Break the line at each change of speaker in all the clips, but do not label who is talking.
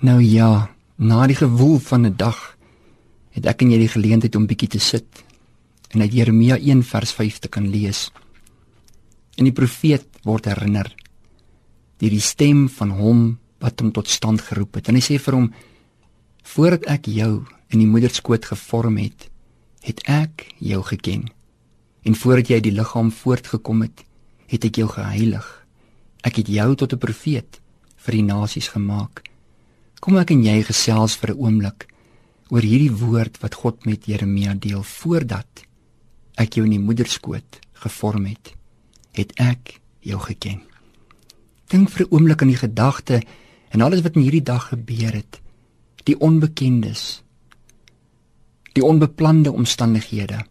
Nou ja, na die gewoel van 'n dag het ek en jy die geleentheid om bietjie te sit en uit Jeremia 1 vers 5 te kan lees. En die profeet word herinner deur die stem van hom wat hom tot stand geroep het. En hy sê vir hom: "Voordat ek jou in die moederskoot gevorm het, het ek jou geken. En voordat jy uit die liggaam voortgekom het, het ek jou geheilig. Ek het jou tot 'n profeet vir die nasies gemaak." Kom ek en jy gesels vir 'n oomblik oor hierdie woord wat God met Jeremia deel voordat ek jou in die moederskoot gevorm het, het ek jou geken. Dink vir 'n oomblik aan die gedagte en alles wat in hierdie dag gebeur het, die onbekendes, die onbeplande omstandighede.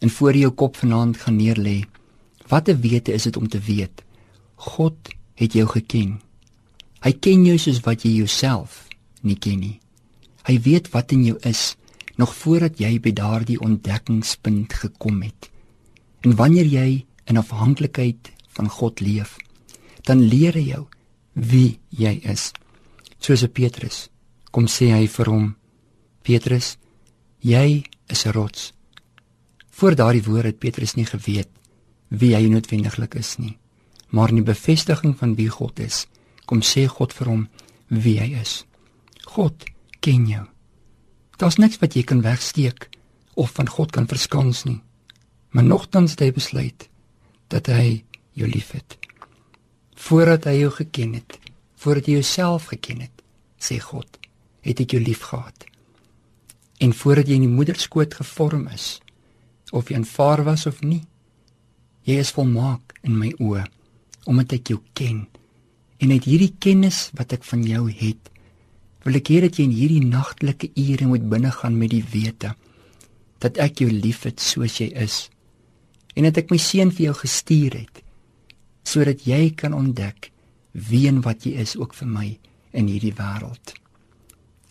En voor jou kop vanaand gaan neerlê, wat 'n wete is dit om te weet God het jou geken. Hy ken jou soos wat jy jouself nie ken nie. Hy weet wat in jou is nog voordat jy by daardie ontdekkingspunt gekom het. En wanneer jy in afhanklikheid van God leef, dan leer hy jou wie jy is. Soos Petrus kom sê hy vir hom: Petrus, jy is 'n rots. Voor daardie woorde het Petrus nie geweet wie hy noodwendiglik is nie. Maar in die bevestiging van wie God is, kom sê God vir hom wie hy is. God ken jou. Daar's niks wat jy kan wegsteek of van God kan verskans nie. Maar nogtans het hy besluit dat hy jou liefhet. Voordat hy jou geken het, voordat jy jouself geken het, sê God, het ek jou liefgehad. En voordat jy in die moederskoot gevorm is, of jy aanvaar was of nie, jy is volmaak in my oë omdat ek jou ken. En uit hierdie kennis wat ek van jou het, wil ek hê dat jy in hierdie nagtelike ure moet binne gaan met die wete dat ek jou liefhet soos jy is en dat ek my seun vir jou gestuur het sodat jy kan ontdek wie en wat jy is ook vir my in hierdie wêreld.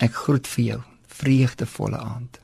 Ek groet vir jou vreugdevolle aand.